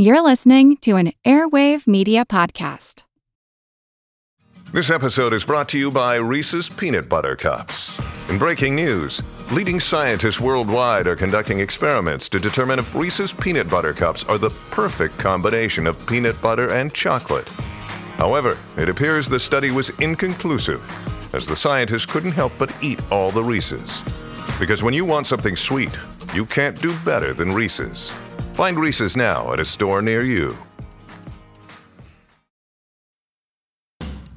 You're listening to an Airwave Media Podcast. This episode is brought to you by Reese's Peanut Butter Cups. In breaking news, leading scientists worldwide are conducting experiments to determine if Reese's Peanut Butter Cups are the perfect combination of peanut butter and chocolate. However, it appears the study was inconclusive, as the scientists couldn't help but eat all the Reese's. Because when you want something sweet, you can't do better than Reese's. Find Reese's now at a store near you.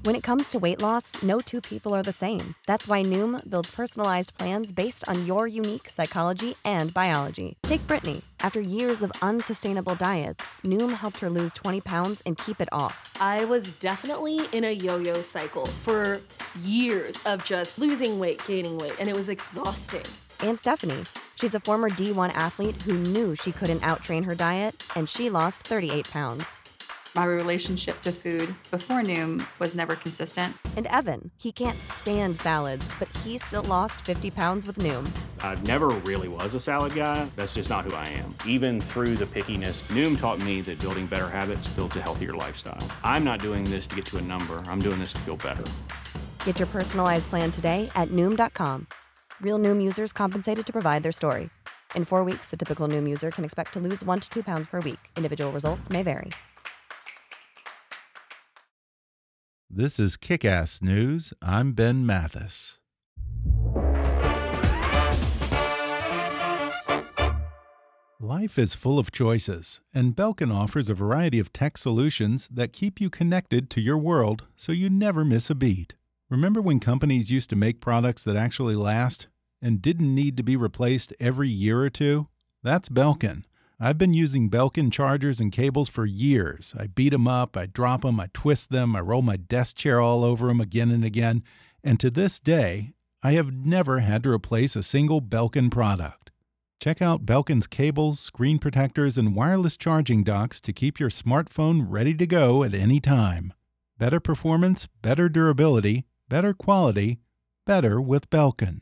When it comes to weight loss, no two people are the same. That's why Noom builds personalized plans based on your unique psychology and biology. Take Brittany. After years of unsustainable diets, Noom helped her lose 20 pounds and keep it off. I was definitely in a yo yo cycle for years of just losing weight, gaining weight, and it was exhausting. And Stephanie. She's a former D1 athlete who knew she couldn't outtrain her diet, and she lost 38 pounds. My relationship to food before Noom was never consistent. And Evan, he can't stand salads, but he still lost 50 pounds with Noom. I never really was a salad guy. That's just not who I am. Even through the pickiness, Noom taught me that building better habits builds a healthier lifestyle. I'm not doing this to get to a number, I'm doing this to feel better. Get your personalized plan today at Noom.com. Real Noom users compensated to provide their story. In four weeks, the typical Noom user can expect to lose one to two pounds per week. Individual results may vary. This is Kick Ass News. I'm Ben Mathis. Life is full of choices, and Belkin offers a variety of tech solutions that keep you connected to your world so you never miss a beat. Remember when companies used to make products that actually last and didn't need to be replaced every year or two? That's Belkin. I've been using Belkin chargers and cables for years. I beat them up, I drop them, I twist them, I roll my desk chair all over them again and again, and to this day, I have never had to replace a single Belkin product. Check out Belkin's cables, screen protectors, and wireless charging docks to keep your smartphone ready to go at any time. Better performance, better durability, better quality, better with Belkin.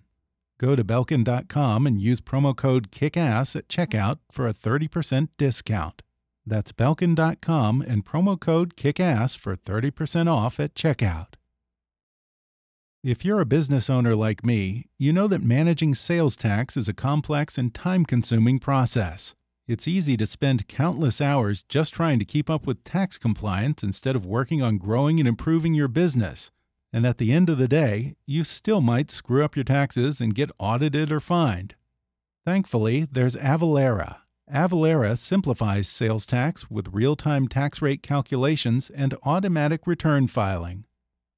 Go to Belkin.com and use promo code KICKASS at checkout for a 30% discount. That's Belkin.com and promo code KICKASS for 30% off at checkout. If you're a business owner like me, you know that managing sales tax is a complex and time consuming process. It's easy to spend countless hours just trying to keep up with tax compliance instead of working on growing and improving your business. And at the end of the day, you still might screw up your taxes and get audited or fined. Thankfully, there's Avalara. Avalara simplifies sales tax with real time tax rate calculations and automatic return filing.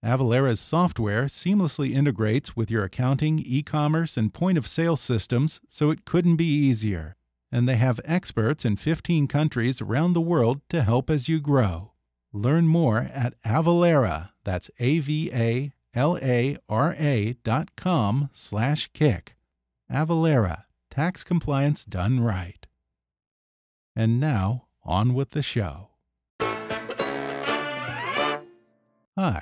Avalara's software seamlessly integrates with your accounting, e commerce, and point of sale systems, so it couldn't be easier. And they have experts in 15 countries around the world to help as you grow. Learn more at Avalara, that's A-V-A-L-A-R-A dot com slash kick. Avalara, tax compliance done right. And now, on with the show. Hi.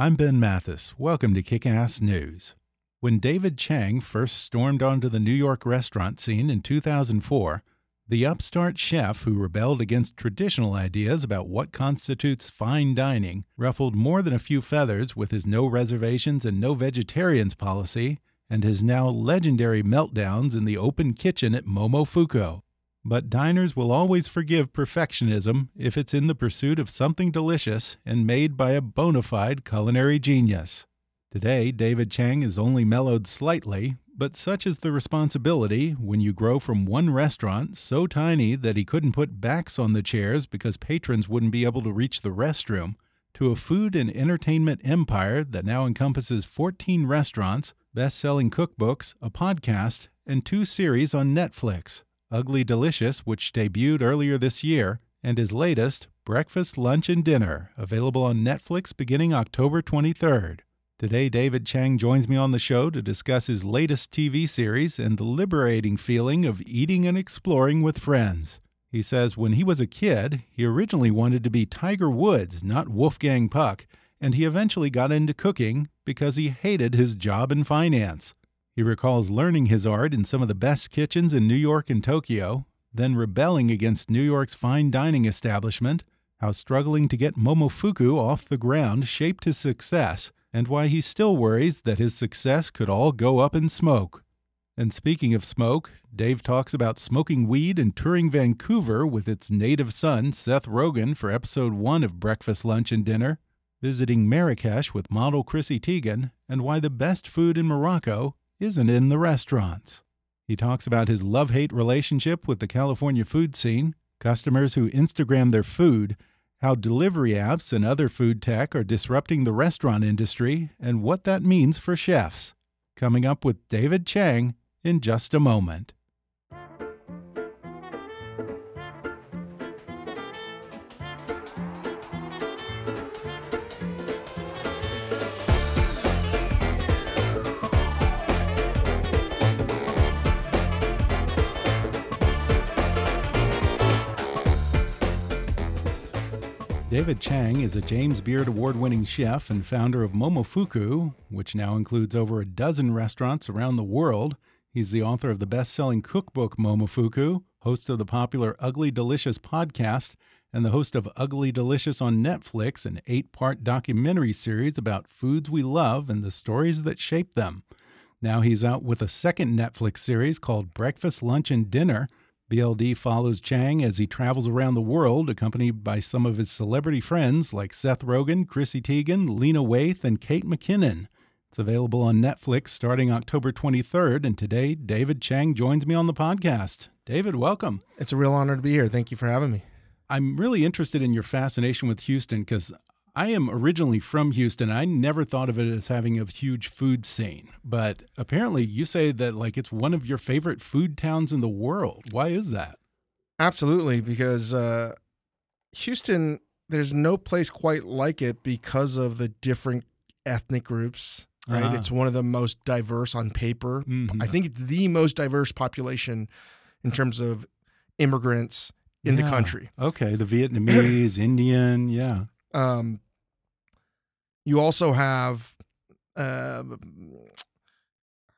I'm Ben Mathis. Welcome to Kick Ass News. When David Chang first stormed onto the New York restaurant scene in 2004, the upstart chef who rebelled against traditional ideas about what constitutes fine dining ruffled more than a few feathers with his no reservations and no vegetarians policy and his now legendary meltdowns in the open kitchen at Momofuku. But diners will always forgive perfectionism if it's in the pursuit of something delicious and made by a bona fide culinary genius. Today, David Chang is only mellowed slightly, but such is the responsibility when you grow from one restaurant so tiny that he couldn't put backs on the chairs because patrons wouldn't be able to reach the restroom, to a food and entertainment empire that now encompasses 14 restaurants, best selling cookbooks, a podcast, and two series on Netflix. Ugly Delicious, which debuted earlier this year, and his latest, Breakfast, Lunch, and Dinner, available on Netflix beginning October 23rd. Today, David Chang joins me on the show to discuss his latest TV series and the liberating feeling of eating and exploring with friends. He says when he was a kid, he originally wanted to be Tiger Woods, not Wolfgang Puck, and he eventually got into cooking because he hated his job in finance. He recalls learning his art in some of the best kitchens in New York and Tokyo, then rebelling against New York's fine dining establishment, how struggling to get Momofuku off the ground shaped his success, and why he still worries that his success could all go up in smoke. And speaking of smoke, Dave talks about smoking weed and touring Vancouver with its native son, Seth Rogen, for episode one of Breakfast, Lunch, and Dinner, visiting Marrakesh with model Chrissy Teigen, and why the best food in Morocco isn't in the restaurants. He talks about his love hate relationship with the California food scene, customers who Instagram their food, how delivery apps and other food tech are disrupting the restaurant industry, and what that means for chefs. Coming up with David Chang in just a moment. David Chang is a James Beard Award winning chef and founder of Momofuku, which now includes over a dozen restaurants around the world. He's the author of the best selling cookbook Momofuku, host of the popular Ugly Delicious podcast, and the host of Ugly Delicious on Netflix, an eight part documentary series about foods we love and the stories that shape them. Now he's out with a second Netflix series called Breakfast, Lunch, and Dinner BLD follows Chang as he travels around the world, accompanied by some of his celebrity friends like Seth Rogen, Chrissy Teigen, Lena Waithe, and Kate McKinnon. It's available on Netflix starting October 23rd, and today David Chang joins me on the podcast. David, welcome. It's a real honor to be here. Thank you for having me. I'm really interested in your fascination with Houston because I am originally from Houston. I never thought of it as having a huge food scene, but apparently you say that like it's one of your favorite food towns in the world. Why is that? Absolutely, because uh, Houston, there's no place quite like it because of the different ethnic groups. Right, uh -huh. it's one of the most diverse on paper. Mm -hmm. I think it's the most diverse population in terms of immigrants in yeah. the country. Okay, the Vietnamese, Indian, yeah. Um, you also have, uh,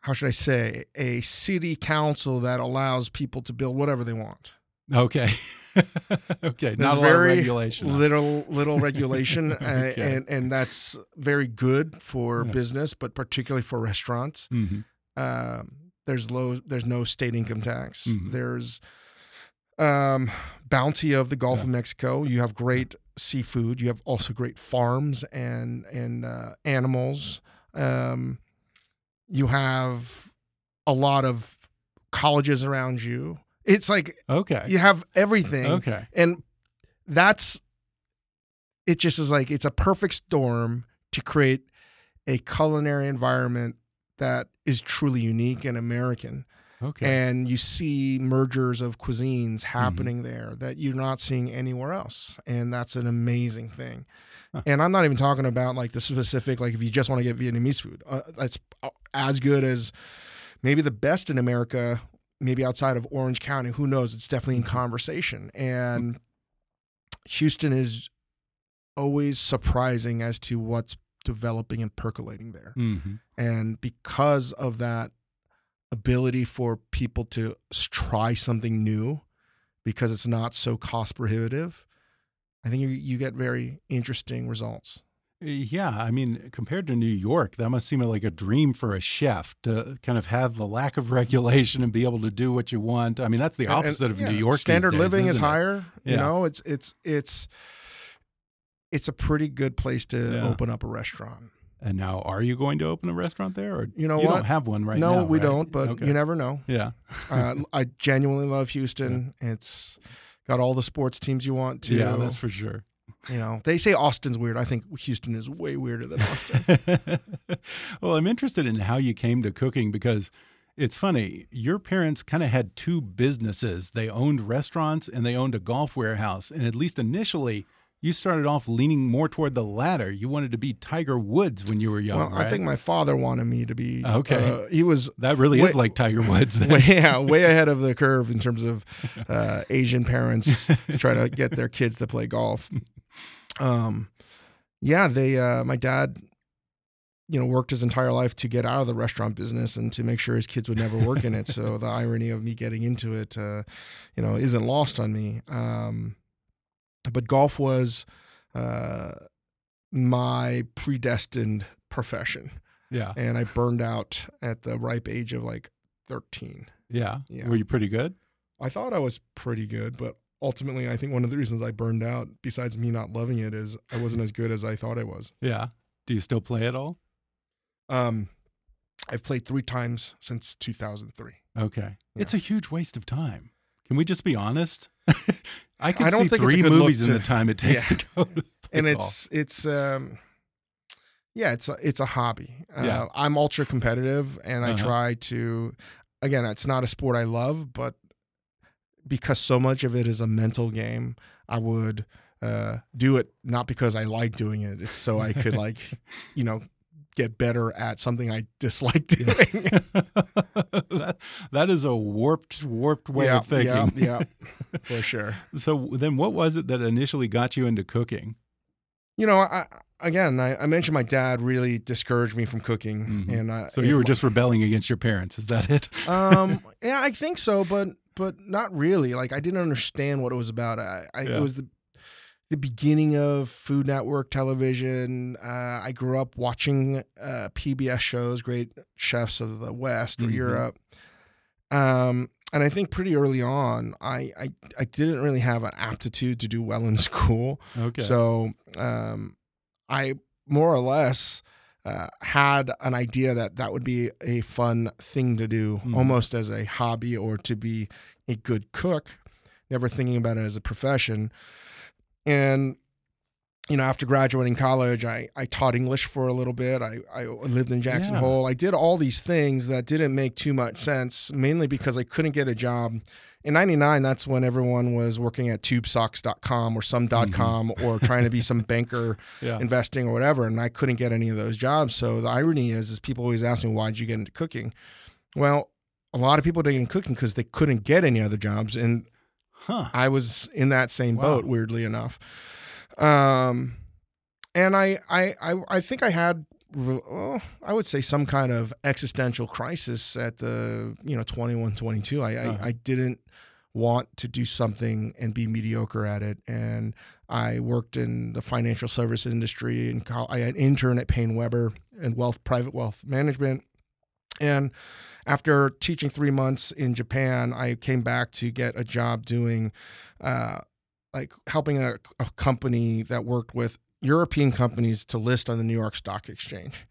how should I say, a city council that allows people to build whatever they want. Okay. okay. There's not very regulation. Little little regulation, okay. and and that's very good for yeah. business, but particularly for restaurants. Mm-hmm. Um, there's low. There's no state income tax. Mm-hmm. There's um, bounty of the Gulf yeah. of Mexico. You have great seafood. You have also great farms and and uh, animals. Um, you have a lot of colleges around you. It's like okay, you have everything. Okay, and that's it. Just is like it's a perfect storm to create a culinary environment that is truly unique and American. Okay. And you see mergers of cuisines mm-hmm. happening mm-hmm. there that you're not seeing anywhere else. And that's an amazing thing. Huh. And I'm not even talking about like the specific, like if you just want to get Vietnamese food, uh, that's as good as maybe the best in America, maybe outside of Orange County. Who knows? It's definitely in mm-hmm. conversation. And Houston is always surprising as to what's developing and percolating there. Mm-hmm. And because of that ability for people to try something new because it's not so cost prohibitive, I think you, you get very interesting results. Yeah, I mean, compared to New York, that must seem like a dream for a chef to kind of have the lack of regulation and be able to do what you want. I mean, that's the opposite and, and, of New York. Standard days, living is it? higher. Yeah. You know, it's it's it's it's a pretty good place to yeah. open up a restaurant. And now, are you going to open a restaurant there, or you know you what? don't have one right no, now? No, we right? don't. But okay. you never know. Yeah, uh, I genuinely love Houston. Yeah. It's got all the sports teams you want to. Yeah, that's for sure. You know, they say Austin's weird. I think Houston is way weirder than Austin. well, I'm interested in how you came to cooking because it's funny. Your parents kind of had two businesses. They owned restaurants and they owned a golf warehouse. And at least initially, you started off leaning more toward the latter. You wanted to be Tiger Woods when you were young. Well, right? I think my father wanted me to be. Okay, uh, he was. That really way, is like Tiger Woods. Way, yeah, way ahead of the curve in terms of uh, Asian parents trying to get their kids to play golf. Um, yeah, they. Uh, my dad you know, worked his entire life to get out of the restaurant business and to make sure his kids would never work in it. So the irony of me getting into it, uh, you know, isn't lost on me. Um, but golf was uh, my predestined profession, Yeah. and I burned out at the ripe age of like 13. Yeah. Yeah. Were you pretty good? I thought I was pretty good, but ultimately, I think one of the reasons I burned out, besides me not loving it, is I wasn't as good as I thought I was. Yeah. Do you still play at all? Um, I've played three times since 2003. Okay. It's a huge waste of time. Can we just be honest? I can I don't see think it's a three movies in the time it takes Yeah. to go. To and it's it's um yeah it's a, it's a hobby uh, Yeah. i'm ultra competitive and i Uh-huh. try to again it's not a sport i love but because so much of it is a mental game i would uh, do it not because i like doing it it's so i could like you know get better at something i dislike doing that, that is a warped, warped way yeah, of thinking. yeah yeah for sure So then, what was it that initially got you into cooking? you know I, again I, I mentioned my dad really discouraged me from cooking Mhm. and uh, So you were my- just rebelling against your parents. Is that it? um yeah i think so but but not really like i didn't understand what it was about i, I Yeah. it was the the beginning of food network television uh, i grew up watching uh, pbs shows great chefs of the west or Mhm. europe um and i think pretty early on I, I i didn't really have an aptitude to do well in school okay. so um, I more or less uh, had an idea that that would be a fun thing to do, Mhm. almost as a hobby or to be a good cook, never thinking about it as a profession. And you know, after graduating college, I, I taught English for a little bit. I, I lived in Jackson Yeah. Hole. I did all these things that didn't make too much sense, mainly because I couldn't get a job. In 99, that's when everyone was working at tubesocks.com or some.com mm-hmm. or trying to be some banker yeah. investing or whatever. And I couldn't get any of those jobs. So the irony is, is people always ask me, why'd you get into cooking? Well, a lot of people didn't get into cooking because they couldn't get any other jobs. And Huh. I was in that same Wow. boat, weirdly enough. Um, and I, I, I, I think I had, oh, I would say some kind of existential crisis at the, you know, 21, 22. I, Uh-huh. I, I didn't want to do something and be mediocre at it. And I worked in the financial service industry and I had an intern at PaineWebber and wealth, private wealth management. And after teaching three months in Japan, I came back to get a job doing, uh, like helping a, a company that worked with European companies to list on the New York Stock Exchange.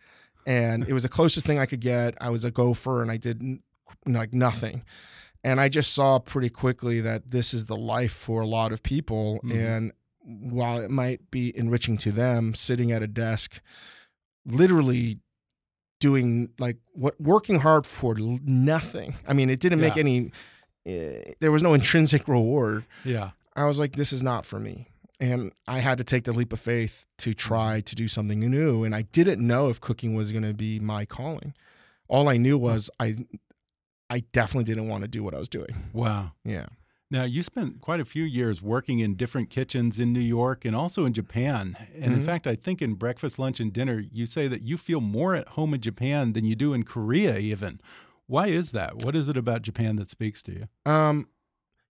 And it was the closest thing I could get. I was a gopher and I did n- like nothing. And I just saw pretty quickly that this is the life for a lot of people. Mhm. And while it might be enriching to them, sitting at a desk, literally doing like what working hard for nothing. I mean, it didn't make any. Uh, there was no intrinsic reward. Yeah. I was like, this is not for me. And I had to take the leap of faith to try to do something new. And I didn't know if cooking was going to be my calling. All I knew was I, I definitely didn't want to do what I was doing. Wow. Yeah. Now, you spent quite a few years working in different kitchens in New York and also in Japan. And in Mhm. fact, I think in breakfast, lunch, and dinner, you say that you feel more at home in Japan than you do in Korea, even. Why is that? What is it about Japan that speaks to you? Um,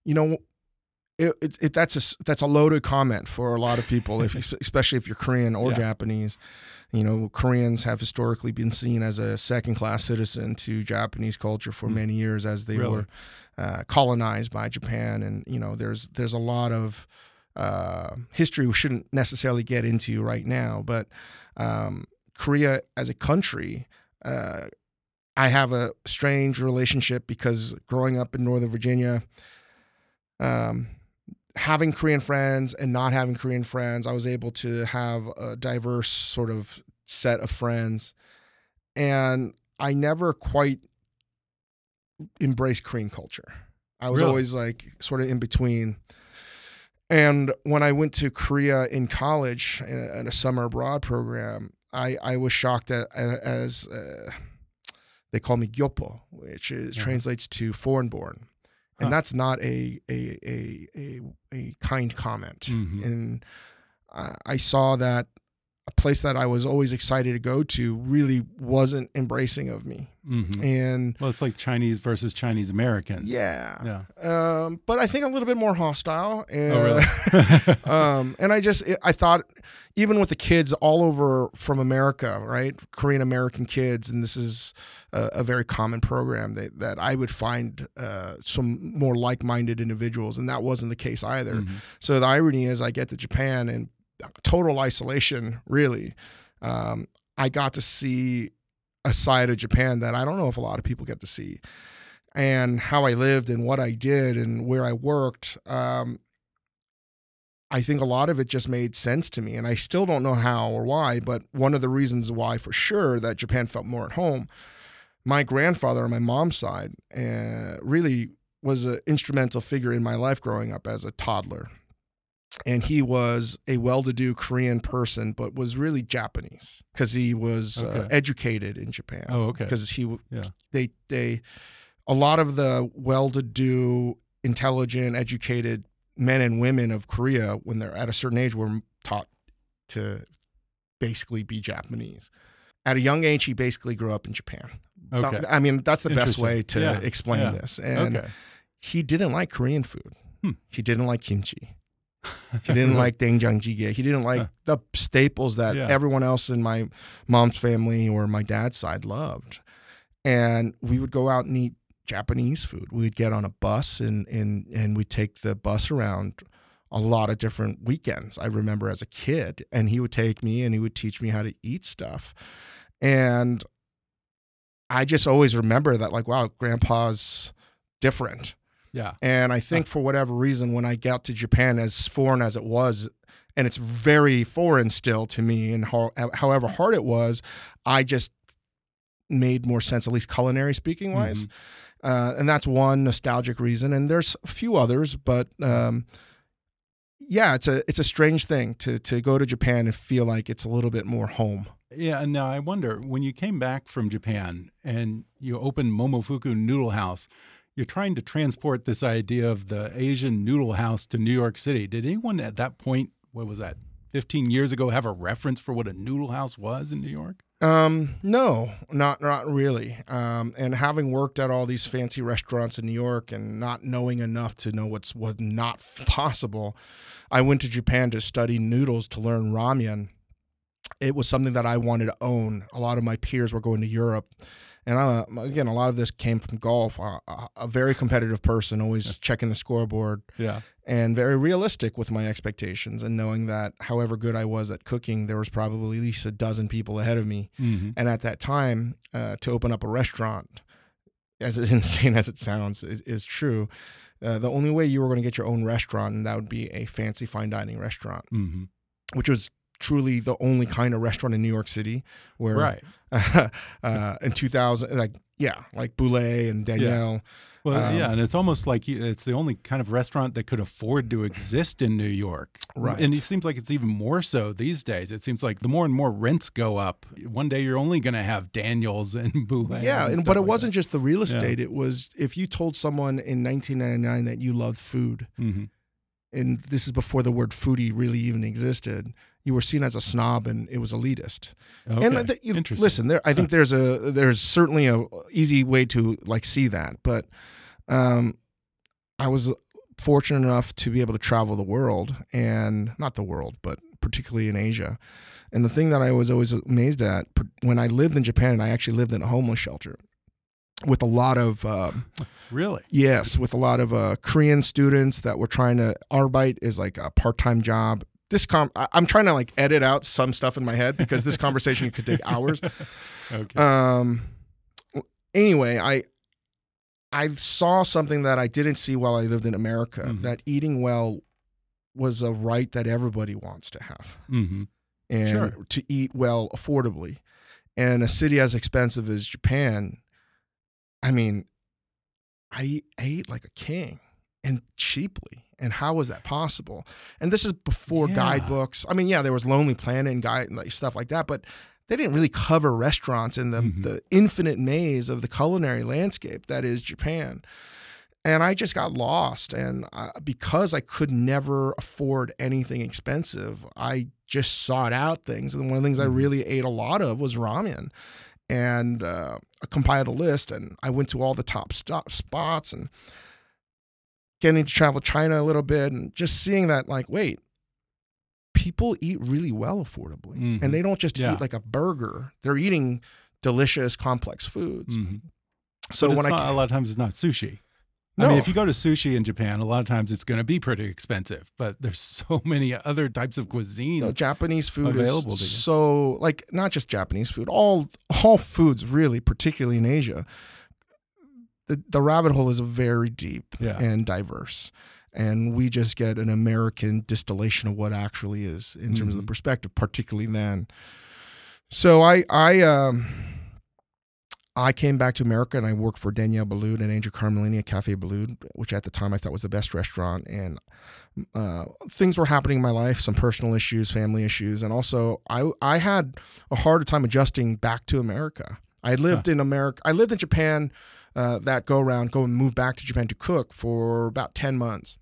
you know, it, it, it that's a that's a loaded comment for a lot of people, if especially if you're Korean or Yeah. Japanese. You know, Koreans have historically been seen as a second class citizen to Japanese culture for Mm. many years as they Really? were uh, colonized by Japan, and you know, there's there's a lot of uh, history we shouldn't necessarily get into right now, but um, Korea as a country. Uh, I have a strange relationship because growing up in Northern Virginia, um, having Korean friends and not having Korean friends, I was able to have a diverse sort of set of friends. And I never quite embraced Korean culture. I was Really? always like sort of in between. And when I went to Korea in college in a, in a summer abroad program, I, I was shocked at, as uh, they call me gyopo, which is Uh-huh. translates to foreign born, and Huh. that's not a a a a, a kind comment. Mhm. And I, I saw that a place that I was always excited to go to really wasn't embracing of me. Mhm. And Well, it's like Chinese versus Chinese Americans. yeah, Yeah. um, but I think a little bit more hostile. And, Oh, really? um, and I just I thought even with the kids all over from America, right, Korean American kids, and this is a, a very common program that that I would find uh, some more like minded individuals, and that wasn't the case either. Mhm. So the irony is, I get to Japan and total isolation. Really, um, I got to see a side of Japan that I don't know if a lot of people get to see, and how I lived and what I did and where I worked. Um, I think a lot of it just made sense to me, and I still don't know how or why. But one of the reasons why, for sure, that Japan felt more at home. My grandfather on my mom's side uh, really was an instrumental figure in my life growing up as a toddler and he was a well-to-do Korean person, but was really Japanese because he was uh, educated in Japan. Oh, okay. Because he, Yeah. they, they, a lot of the well-to-do, intelligent, educated men and women of Korea, when they're at a certain age, were taught to basically be Japanese. At a young age, he basically grew up in Japan. Okay. I mean, that's the best way to Yeah. explain Yeah. this. And okay. he didn't like Korean food. Hmm. He didn't like kimchi. He didn't like doenjang jjigae. He didn't like the staples that Yeah. everyone else in my mom's family or my dad's side loved. And we would go out and eat Japanese food. We would get on a bus and and and we'd take the bus around a lot of different weekends. I remember as a kid, and he would take me and he would teach me how to eat stuff. And I just always remember that, like, wow, grandpa's different. Yeah. And I think for whatever reason, when I got to Japan, as foreign as it was, and it's very foreign still to me, and how, however hard it was, I just made more sense, at least culinary speaking wise. Uh, and that's one nostalgic reason. And there's a few others, but um, yeah, it's a it's a strange thing to to go to Japan and feel like it's a little bit more home. Yeah, and now I wonder when you came back from Japan and you opened Momofuku Noodle House, you're trying to transport this idea of the Asian noodle house to New York City. Did anyone at that point, what was that, 15 years ago, have a reference for what a noodle house was in New York? Um, no, not not really. Um, and having worked at all these fancy restaurants in New York and not knowing enough to know what's was not possible, I went to Japan to study noodles to learn ramen. It was something that I wanted to own. A lot of my peers were going to Europe, and I, again, a lot of this came from golf. A, a very competitive person, always checking the scoreboard Yeah. and very realistic with my expectations and knowing that however good I was at cooking, there was probably at least a dozen people ahead of me. hmm And at that time, uh, to open up a restaurant, as insane as it sounds, is, is true. Uh, the only way you were going to get your own restaurant, and that would be a fancy fine dining restaurant, hmm which was truly the only kind of restaurant in New York City where Right. uh, in 2000, like, yeah, like Bouley and Daniel. Well, Um, yeah, and it's almost like it's the only kind of restaurant that could afford to exist in New York. Right. And it seems like it's even more so these days. It seems like the more and more rents go up, one day you're only going to have Daniels and Bouley. Yeah, and, stuff but it like wasn't just the real Yeah. estate. It was if you told someone in 1999 that you loved food, that. Mhm. and this is before the word foodie really even existed, you were seen as a snob and it was elitist. Okay. And th- you- Interesting. listen, there, I think there's a there's certainly a easy way to like see that, but um, I was fortunate enough to be able to travel the world and not the world, but particularly in Asia. And the thing that I was always amazed at when I lived in Japan, and I actually lived in a homeless shelter with a lot of um, Really? Yes, with a lot of uh, Korean students that were trying to arbeit is like a part time job. This com, I- I'm trying to like edit out some stuff in my head because this conversation could take hours. Okay. Um. Anyway, I I saw something that I didn't see while I lived in America. Mhm. That eating well was a right that everybody wants to have, hmm and Sure. to eat well affordably. And a city as expensive as Japan, I mean, I ate like a king and cheaply. And how was that possible? And this is before Yeah. guidebooks. I mean, yeah, there was Lonely Planet and guide like stuff like that, but they didn't really cover restaurants in the Mhm. the infinite maze of the culinary landscape that is Japan. and I just got lost. And uh, because I could never afford anything expensive, I just sought out things. And one of the things I really ate a lot of was ramen. And uh, I compiled a list, and I went to all the top stop spots and getting to travel China a little bit, and just seeing that, like, wait, people eat really well affordably, Mhm. and they don't just Yeah. eat like a burger; they're eating delicious, complex foods. Mhm. So when it's I not, a lot of times it's not sushi. I No. mean, if you go to sushi in Japan, a lot of times it's going to be pretty expensive. But there's so many other types of cuisine. No, Japanese food available is so like not just Japanese food, all all foods really, particularly in Asia. The the rabbit hole is very deep Yeah. and diverse. And we just get an American distillation of what actually is in terms of the Mhm. perspective, particularly then. So I I um I came back to America and I worked for Daniel Boulud and Angel Carmellini at Cafe Boulud, which at the time I thought was the best restaurant. And uh, things were happening in my life, some personal issues, family issues, and also I I had a harder time adjusting back to America. I lived in America. I lived in Japan. Uh, that go around, go and move back to Japan to cook for about ten months,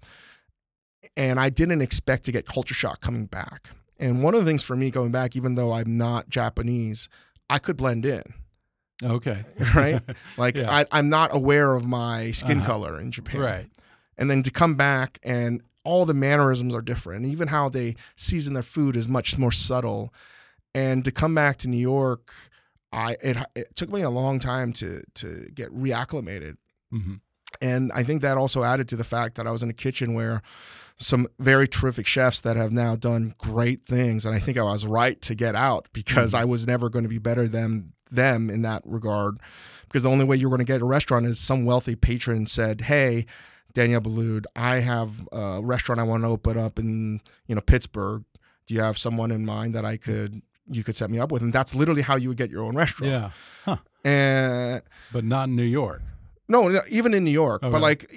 and I didn't expect to get culture shock coming back. And one of the things for me going back, even though I'm not Japanese, I could blend in okay. right? Like Yeah. I, I'm not aware of my skin Uh-huh. color in Japan, Right. And then to come back and all the mannerisms are different, even how they season their food is much more subtle. And to come back to New York, I it, it took me a long time to to get reacclimated, hmm and I think that also added to the fact that I was in a kitchen where some very terrific chefs that have now done great things, and I think I was right to get out because I was never going to be better than them in that regard. Because the only way you're going to get a restaurant is some wealthy patron said, "Hey, Daniel Boulud, I have a restaurant I want to open up in you know Pittsburgh. Do you have someone in mind that I could you could set me up with?" And that's literally how you would get your own restaurant. Yeah. Huh. And But not in New York. no, even in New York, Okay. but like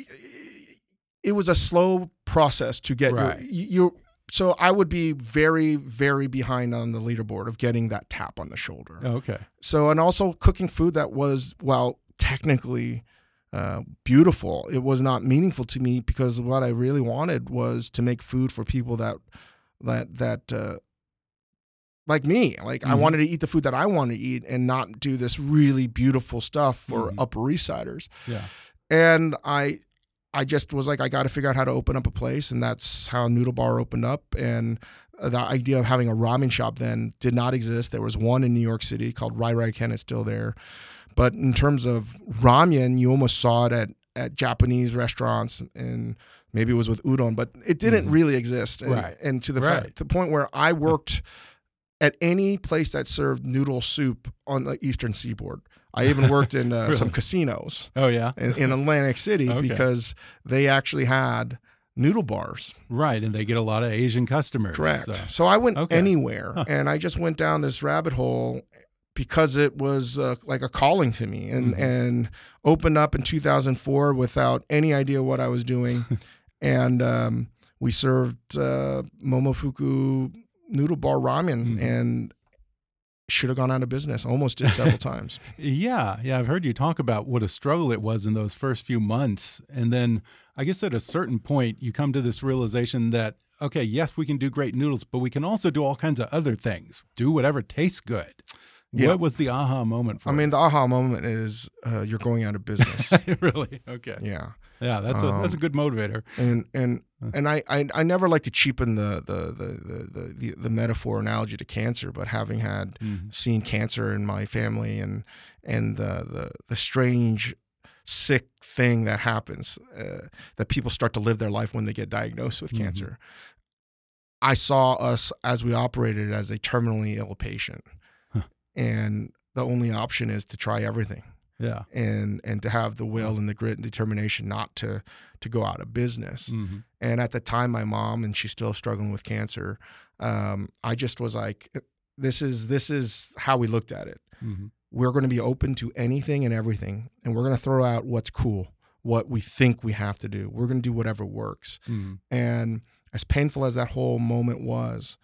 it was a slow process to get Right. your you. So I would be very, very behind on the leaderboard of getting that tap on the shoulder. Okay. So and also cooking food that was well technically uh, beautiful. It was not meaningful to me because what I really wanted was to make food for people that that that. Uh, like me, like I Mhm. wanted to eat the food that I want to eat and not do this really beautiful stuff for Mhm. Upper East Siders Yeah. and I I just was like I got to figure out how to open up a place and that's how Noodle Bar opened up and the idea of having a ramen shop then did not exist there was one in New York City called Rai Rai Ken it's still there but in terms of ramen you almost saw it at at Japanese restaurants and maybe it was with udon but it didn't Mhm. really exist and, Right. and to the Right. fact, the point where I worked at any place that served noodle soup on the eastern seaboard I even worked in uh, some casinos Oh yeah. in, in Atlantic City Okay. because they actually had noodle bars. Right, and they get a lot of Asian customers. Correct. so- So, I went Okay. anywhere Huh. and I just went down this rabbit hole because it was uh, like a calling to me and Mhm. and opened up in 2004 without any idea what I was doing and um, we served uh, Momofuku noodle bar ramen Mhm. and should have gone out of business almost did several times Yeah, yeah, I've heard you talk about what a struggle it was in those first few months. And then I guess at a certain point, you come to this realization that, okay, yes, we can do great noodles, but we can also do all kinds of other things, do whatever tastes good. Yeah. What was the aha moment for I mean the aha moment is uh, you're going out of business really? Okay. yeah Yeah, that's a that's a Um, good motivator. and and and I, I I never like to cheapen the the the the the, the metaphor analogy to cancer, but having had Mhm. seen cancer in my family and and the the, the strange sick thing that happens uh, that people start to live their life when they get diagnosed with Mhm. cancer. I saw us as we operated as a terminally ill patient. And the only option is to try everything Yeah. and and to have the will and the grit and determination not to to go out of business. hmm And at the time, my mom and she's still struggling with cancer. Um, I just was like, this is this is how we looked at it. hmm We're going to be open to anything and everything, and we're going to throw out what's cool, what we think we have to do. We're going to do whatever works. hmm And as painful as that whole moment was,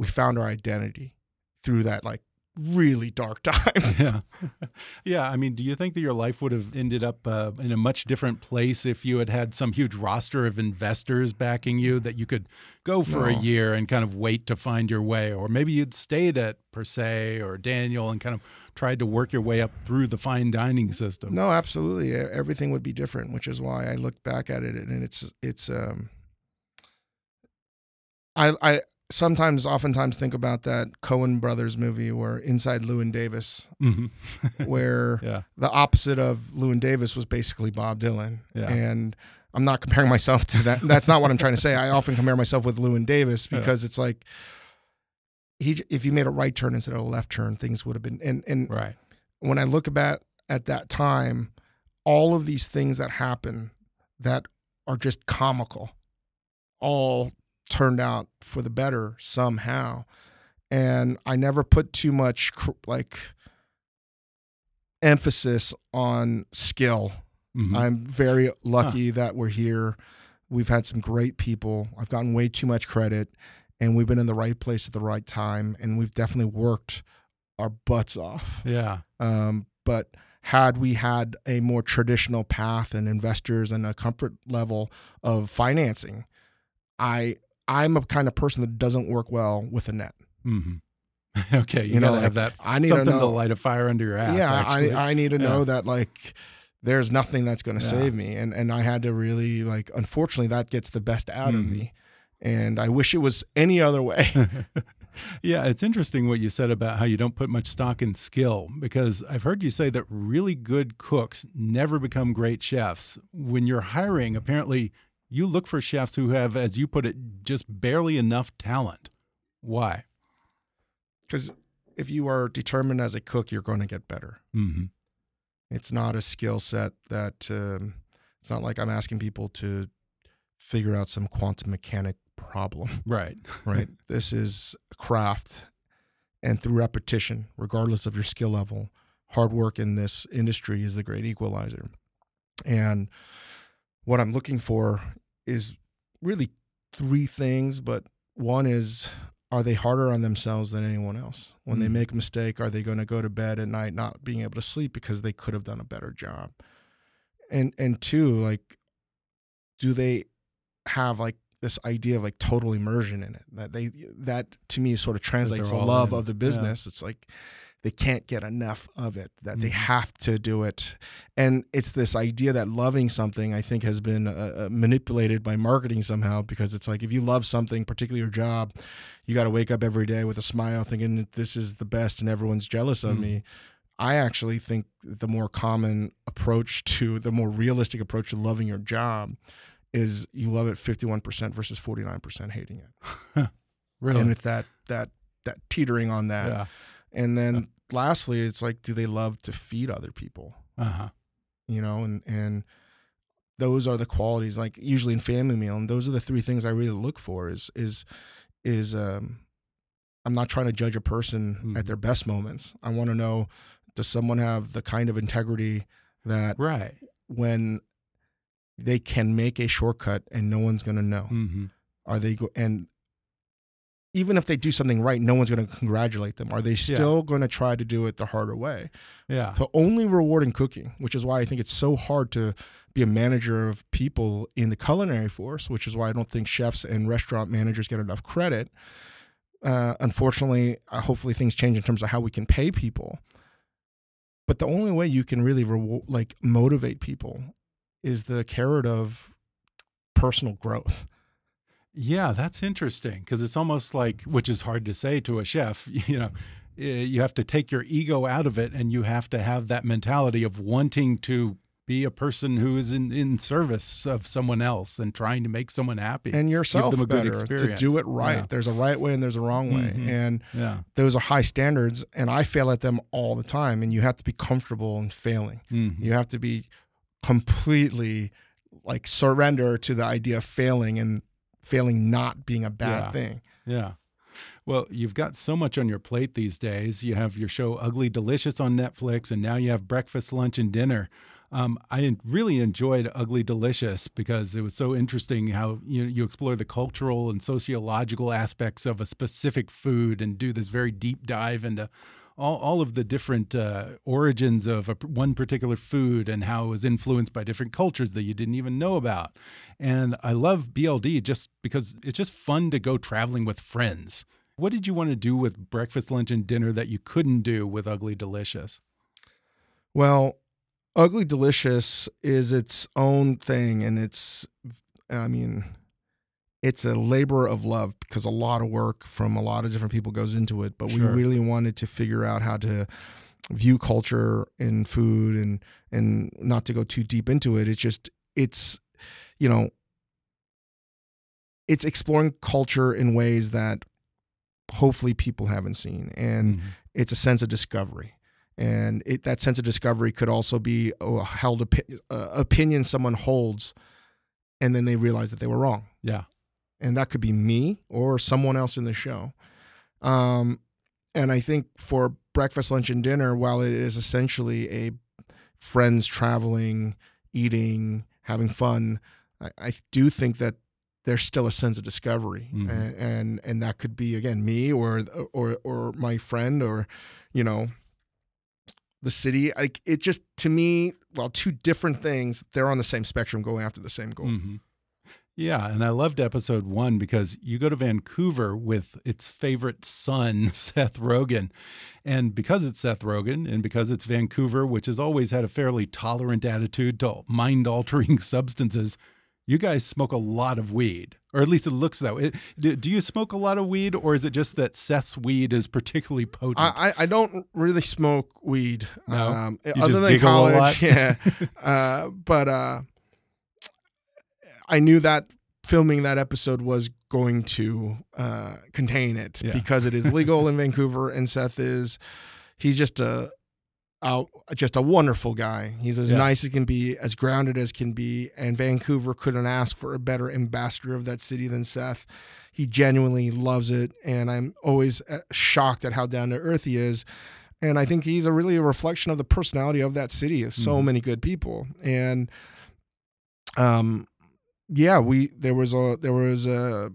we found our identity through that like really dark time. yeah. Yeah. I mean, do you think that your life would have ended up uh, in a much different place if you had had some huge roster of investors backing you that you could go for no. a year and kind of wait to find your way? Or maybe you'd stayed at Per se or Daniel and kind of tried to work your way up through the fine dining system. No, absolutely. Everything would be different, which is why I look back at it and it's, it's, um, I, I, sometimes, oftentimes think about that Coen Brothers movie where Inside Llewyn Davis, mm-hmm. where yeah. the opposite of Llewyn Davis was basically Bob Dylan. Yeah. And I'm not comparing myself to that. That's not what I'm trying to say. I often compare myself with Llewyn Davis because yeah. it's like he, if he made a right turn instead of a left turn, things would have been. And and right. when I look about at that time, all of these things that happen that are just comical, all turned out for the better somehow. And I never put too much like emphasis on skill. Mm-hmm. I'm very lucky huh. that we're here. We've had some great people. I've gotten way too much credit, and we've been in the right place at the right time, and we've definitely worked our butts off. Yeah. Um, but had we had a more traditional path and investors and a comfort level of financing, I I'm a kind of person that doesn't work well with a net. Mm-hmm. okay, you, you know, like, have that. I need something to, know, to, light a fire under your ass. Yeah, I, I need to yeah. know that like there's nothing that's going to yeah. save me, and and I had to really like. Unfortunately, that gets the best out mm-hmm. of me, and I wish it was any other way. yeah, it's interesting what you said about how you don't put much stock in skill because I've heard you say that really good cooks never become great chefs. When you're hiring, apparently you look for chefs who have, as you put it, just barely enough talent. Why? Because if you are determined as a cook, you're going to get better. Mm -hmm. It's not a skill set that um, it's not like I'm asking people to figure out some quantum mechanic problem. Right. right. This is a craft. And through repetition, regardless of your skill level, hard work in this industry is the great equalizer. And what I'm looking for is really three things, but one is are they harder on themselves than anyone else? When mm. they make a mistake, are they going to go to bed at night not being able to sleep because they could have done a better job? And and two, like do they have like this idea of like total immersion in it? That they that to me sort of translates the love in. of the business. Yeah. It's like they can't get enough of it that mm-hmm. they have to do it and it's this idea that loving something i think has been uh, uh, manipulated by marketing somehow because it's like if you love something particularly your job you got to wake up every day with a smile thinking this is the best and everyone's jealous of mm-hmm. me I actually think the more common approach to the more realistic approach to loving your job is you love it 51% versus 49% hating it. really? And it's that that that teetering on that. Yeah. And then lastly, it's like, do they love to feed other people? Uh-huh. You know, and and those are the qualities. Like usually in family meal, and those are the three things I really look for. Is is is um, I'm not trying to judge a person mm-hmm. at their best moments. I want to know does someone have the kind of integrity that right when they can make a shortcut and no one's going to know. Mm-hmm. Are they go and even if they do something right, no one's going to congratulate them. Are they still yeah. going to try to do it the harder way? Yeah. So only rewarding cooking, which is why I think it's so hard to be a manager of people in the culinary force, which is why I don't think chefs and restaurant managers get enough credit. Uh, unfortunately, uh, hopefully things change in terms of how we can pay people. But the only way you can really reward, like motivate people is the carrot of personal growth yeah, that's interesting because it's almost like, which is hard to say to a chef, you know, you have to take your ego out of it and you have to have that mentality of wanting to be a person who is in, in service of someone else and trying to make someone happy and yourself Give them a better, good experience. to do it right. Yeah. There's a right way and there's a wrong way, mm -hmm. and yeah. those are high standards. And I fail at them all the time. And you have to be comfortable in failing. Mm -hmm. You have to be completely like surrender to the idea of failing and failing not being a bad yeah. thing. Yeah. Well, you've got so much on your plate these days. You have your show Ugly Delicious on Netflix, and now you have breakfast, lunch, and dinner. Um, I really enjoyed Ugly Delicious because it was so interesting how you you explore the cultural and sociological aspects of a specific food and do this very deep dive into all, all of the different uh, origins of a, one particular food and how it was influenced by different cultures that you didn't even know about. And I love BLD just because it's just fun to go traveling with friends. What did you want to do with breakfast, lunch, and dinner that you couldn't do with Ugly Delicious? Well, Ugly Delicious is its own thing, and it's, I mean, it's a labor of love because a lot of work from a lot of different people goes into it. But Sure. we really wanted to figure out how to view culture and food and and not to go too deep into it. It's just it's you know it's exploring culture in ways that hopefully people haven't seen and Mhm. it's a sense of discovery and it, that sense of discovery could also be a held opi- uh, opinion someone holds and then they realize that they were wrong Yeah. And that could be me or someone else in the show um, and i think for breakfast lunch and dinner while it is essentially a friends traveling eating having fun i, I do think that there's still a sense of discovery Mhm. and, and and that could be again me or or or my friend or you know the city like it just to me well two different things they're on the same spectrum going after the same goal Mhm. Yeah, and I loved episode one because you go to Vancouver with its favorite son, Seth Rogen. And because it's Seth Rogen and because it's Vancouver, which has always had a fairly tolerant attitude to mind altering substances, you guys smoke a lot of weed, or at least it looks that way. Do, you smoke a lot of weed, or is it just that Seth's weed is particularly potent? I, I don't really smoke weed. No? Um, other just than college, lot? yeah. uh, but uh, I knew that filming that episode was going to uh, contain it Yeah. because it is legal in Vancouver, and Seth is he's just a out just a wonderful guy. He's as Yeah. nice as can be, as grounded as can be, and Vancouver couldn't ask for a better ambassador of that city than Seth. He genuinely loves it, and I'm always uh, shocked at how down to earth he is. And I think he's a really a reflection of the personality of that city of so Mhm. many good people. And um, yeah, we there was a there was a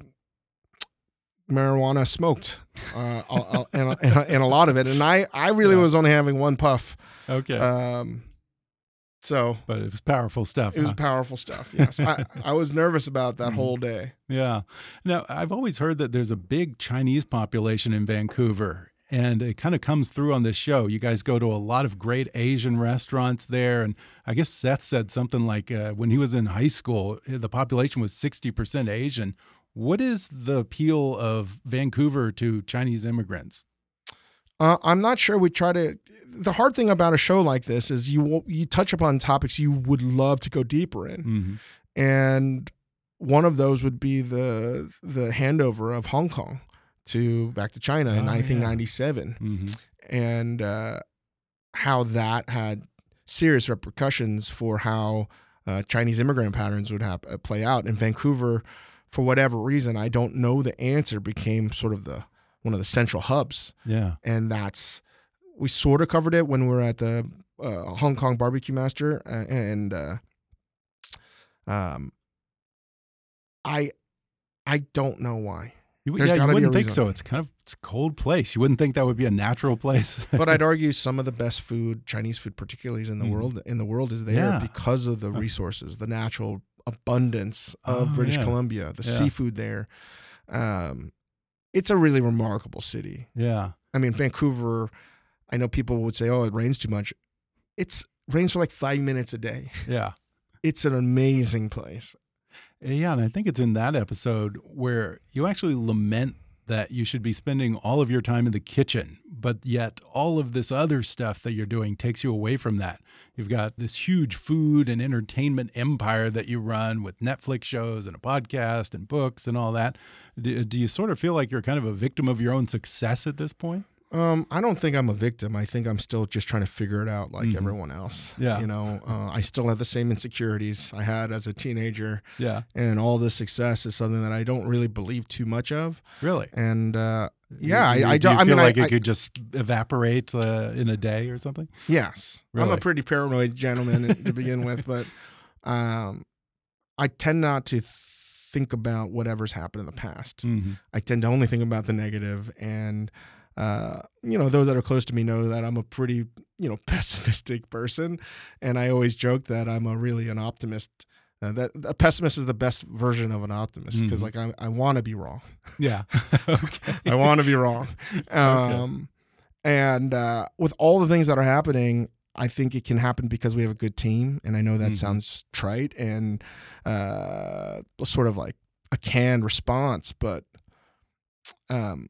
marijuana smoked, uh, and, and, a- and a lot of it. And I I really Yeah. was only having one puff. okay, Um, so but it was powerful stuff. it was powerful stuff. Yes, I, I was nervous about that Mhm. whole day. Yeah. Now, I've always heard that there's a big Chinese population in Vancouver, and it kind of comes through on this show. You guys go to a lot of great Asian restaurants there. And I guess Seth said something like uh, when he was in high school, uh, the population was 60% Asian. What is the appeal of Vancouver to Chinese immigrants? Uh, I'm not sure. We try to. The hard thing about a show like this is you you touch upon topics you would love to go deeper in, Mhm. and one of those would be the the handover of Hong Kong to back to China in Oh, yeah. 1997, Mhm. and uh, how that had serious repercussions for how uh, Chinese immigrant patterns would have uh, play out in Vancouver. For whatever reason, I don't know the answer. Became sort of the one of the central hubs Yeah. and that's we sort of covered it when we were at the uh, Hong Kong Barbecue Master, uh, and uh, um, I I don't know why, You, There's yeah, you gotta be a wouldn't think so. It's kind of it's a cold place. You wouldn't think that would be a natural place. but I'd argue some of the best food, Chinese food particularly, is in the Mhm. world in the world is there Yeah. because of the resources, the natural abundance of Oh, British yeah. Columbia, the seafood there. Um, it's a really remarkable city. yeah. I mean, Vancouver, I know people would say, oh, it rains too much. It's rains for like five minutes a day. Yeah. It's an amazing place. Eh, yeah, and I think it's in that episode where you actually lament that you should be spending all of your time in the kitchen, but yet all of this other stuff that you're doing takes you away from that. You've got this huge food and entertainment empire that you run with Netflix shows and a podcast and books and all that. Do, do you sort of feel like you're kind of a victim of your own success at this point? Um, I don't think I'm a victim. I think I'm still just trying to figure it out like Mhm. everyone else. Yeah. You know, uh, I still have the same insecurities I had as a teenager, Yeah, and all this success is something that I don't really believe too much of. really. And uh, yeah, You- I, I do you. I feel mean, like I, it could just evaporate uh, in a day or something. yes, I'm a pretty paranoid gentleman to begin with, but um, I tend not to think about whatever's happened in the past. Mhm. I tend to only think about the negative, and uh, you know, those that are close to me know that I'm a pretty, you know, pessimistic person, and I always joke that I'm a really an optimist. Uh, that a pessimist is the best version of an optimist because, Mhm. like, I, I want to be wrong. Yeah. okay. I want to be wrong. Um, And uh, with all the things that are happening, I think it can happen because we have a good team. And I know that Mhm. sounds trite and uh, sort of like a canned response, but um,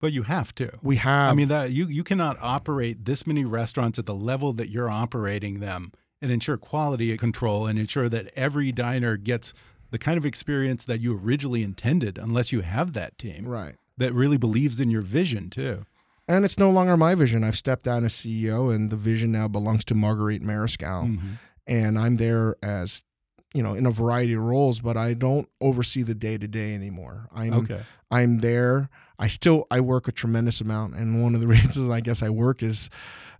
But you have to. we have. I mean that you you cannot operate this many restaurants at the level that you're operating them and ensure quality control and ensure that every diner gets the kind of experience that you originally intended unless you have that team right. that really believes in your vision too. And it's no longer my vision. I've stepped down as CEO, and the vision now belongs to Marguerite Mariscal. Mhm. and I'm there as you know in a variety of roles, but I don't oversee the day to day anymore. I'm Okay. I'm there. I still I work a tremendous amount, and one of the reasons I guess I work is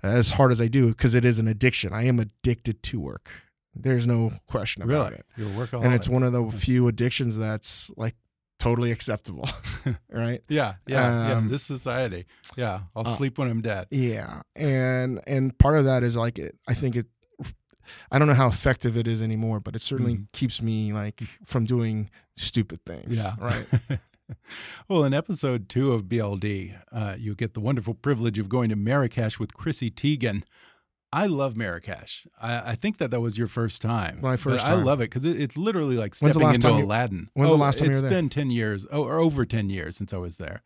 as hard as I do because it is an addiction. I am addicted to work. There's no question about Really? it, You're workaholic. and it's one of the few addictions that's like totally acceptable, right? Yeah, yeah, yeah. Um, This society. Yeah. I'll uh, sleep when I'm dead. Yeah, and and part of that is like it. I think it. I don't know how effective it is anymore, but it certainly Mhm. keeps me like from doing stupid things. Yeah. right. Well, in episode two of BLD, uh, you get the wonderful privilege of going to Marrakesh with Chrissy Teigen. I love Marrakesh. I, I think that that was your first time. My first I love it because it, it's literally like the stepping last into time you- Aladdin. when's the Oh, last time you were there? It's been 10 years, oh, or over 10 years since I was there.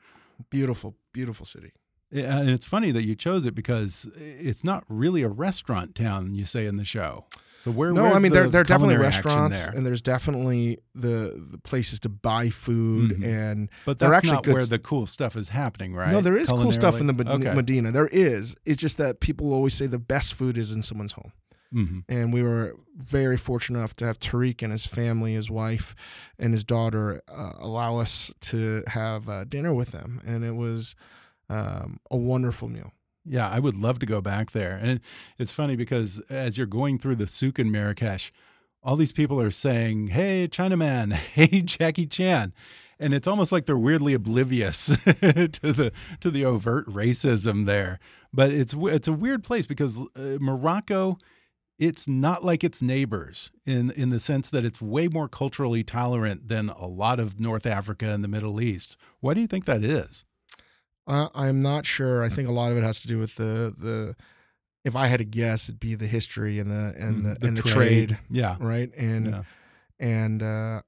Beautiful, beautiful city. Yeah, and it's funny that you chose it because it's not really a restaurant town, you say in the show. So where? No, I mean the there there are definitely restaurants there? and there's definitely the, the places to buy food Mhm. and but they're that's actually not where s- the cool stuff is happening, right? no, there is cool stuff in the Med- okay. Medina. There is. It's just that people always say the best food is in someone's home. hmm and we were very fortunate enough to have Tariq and his family, his wife, and his daughter uh, allow us to have uh, dinner with them, and it was um, a wonderful meal. Yeah, I would love to go back there. And it's funny because as you're going through the souk in Marrakesh, all these people are saying, "Hey, Chinaman! Hey, Jackie Chan!" And it's almost like they're weirdly oblivious to the to the overt racism there. But it's it's a weird place because uh, Morocco, it's not like its neighbors in in the sense that it's way more culturally tolerant than a lot of North Africa and the Middle East. Why do you think that is? Uh, I'm not sure. I think a lot of it has to do with the the. If I had to guess, it'd be the history and the and the, and the trade, Yeah. right? And yeah. and uh,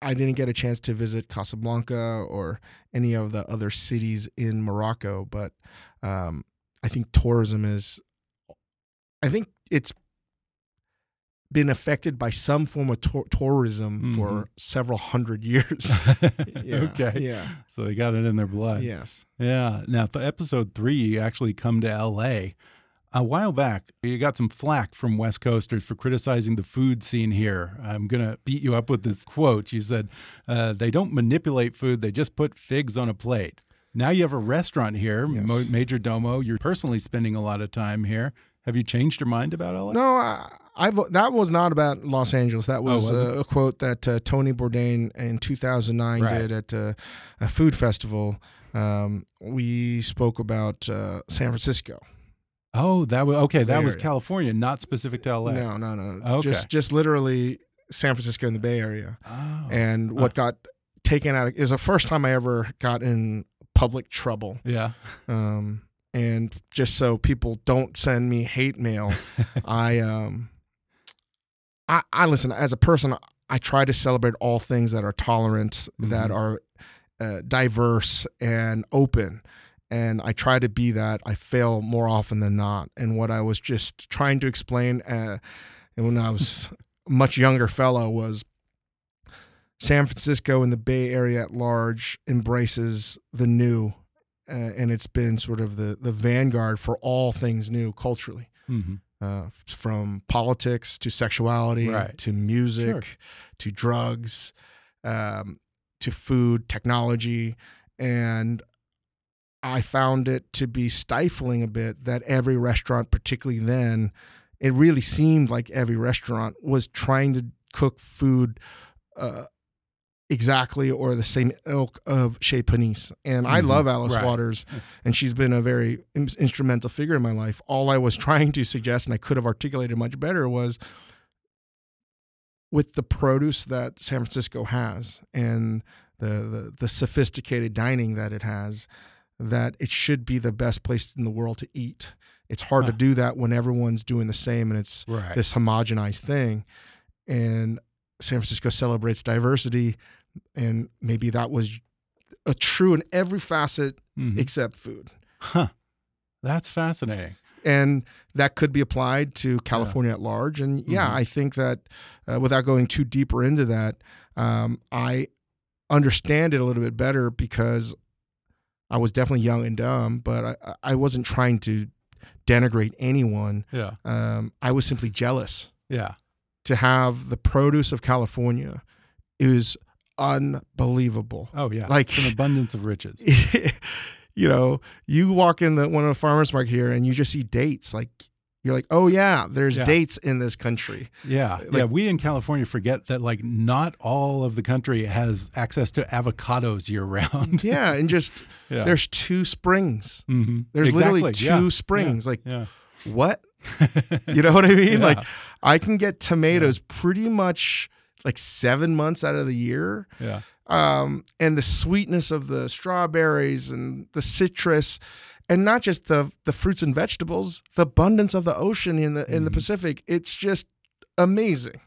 I didn't get a chance to visit Casablanca or any of the other cities in Morocco, but um, I think tourism is. I think it's been affected by some form of tour- tourism Mhm. for several hundred years. Yeah, okay. Yeah. So they got it in their blood. Yes. Yeah. Now, for episode three, you actually come to LA. A while back, you got some flack from West Coasters for criticizing the food scene here. I'm going to beat you up with this quote. You said, uh, they don't manipulate food, they just put figs on a plate. Now you have a restaurant here, Yes. Majordomo. You're personally spending a lot of time here. Have you changed your mind about LA? No, I, I've that was not about Los Angeles. That was, Oh, was uh, a quote that uh, Tony Bourdain in 2009 Right. did at uh, a food festival. Um, we spoke about uh, San Francisco. Oh, that was okay. That Bay was Area. California, not specific to LA. No, no, no. Okay. Just just literally San Francisco and the Bay Area. Oh. And what got taken out of, is the first time I ever got in public trouble. yeah. Um, and just so people don't send me hate mail, I um, I, I listen as a person. I try to celebrate all things that are tolerant, that Mhm. are uh, diverse and open, and I try to be that. I fail more often than not. And what I was just trying to explain, uh, when I was a much younger fellow, was San Francisco and the Bay Area at large embraces the new, uh, and it's been sort of the the vanguard for all things new culturally hmm uh, from politics to sexuality Right. to music Sure. to drugs um, to food technology and i found it to be stifling a bit that every restaurant particularly then it really seemed like every restaurant was trying to cook food uh, exactly or the same ilk of Chez Panisse. And I mm-hmm. love Alice Right. Waters, mm. and she's been a very in- instrumental figure in my life. All I was trying to suggest, and I could have articulated much better, was with the produce that San Francisco has and the, the the sophisticated dining that it has, that it should be the best place in the world to eat. It's hard to do that when everyone's doing the same and it's Right. this homogenized thing. And San Francisco celebrates diversity, and maybe that was a true in every facet Mhm. except food. Huh. That's fascinating. And that could be applied to California at large. And yeah, Mhm. I think that uh, without going too deeper into that, um, I understand it a little bit better because I was definitely young and dumb, but I, I wasn't trying to denigrate anyone. Yeah. Um, I was simply jealous. Yeah. to have the produce of California is unbelievable. Oh yeah. Like- it's an abundance of riches. you know, you walk in the one of the farmers market here and you just see dates. Like you're like, oh yeah, there's Yeah. dates in this country. Yeah. Like- yeah. We in California forget that like not all of the country has access to avocados year round. Yeah, and just Yeah. there's two springs. Mhm. There's literally two Yeah. springs. Like what? You know what I mean? Like I can get tomatoes pretty much like seven months out of the year. Yeah. um, and the sweetness of the strawberries and the citrus, and not just the the fruits and vegetables, the abundance of the ocean in the in the Pacific. It's just amazing.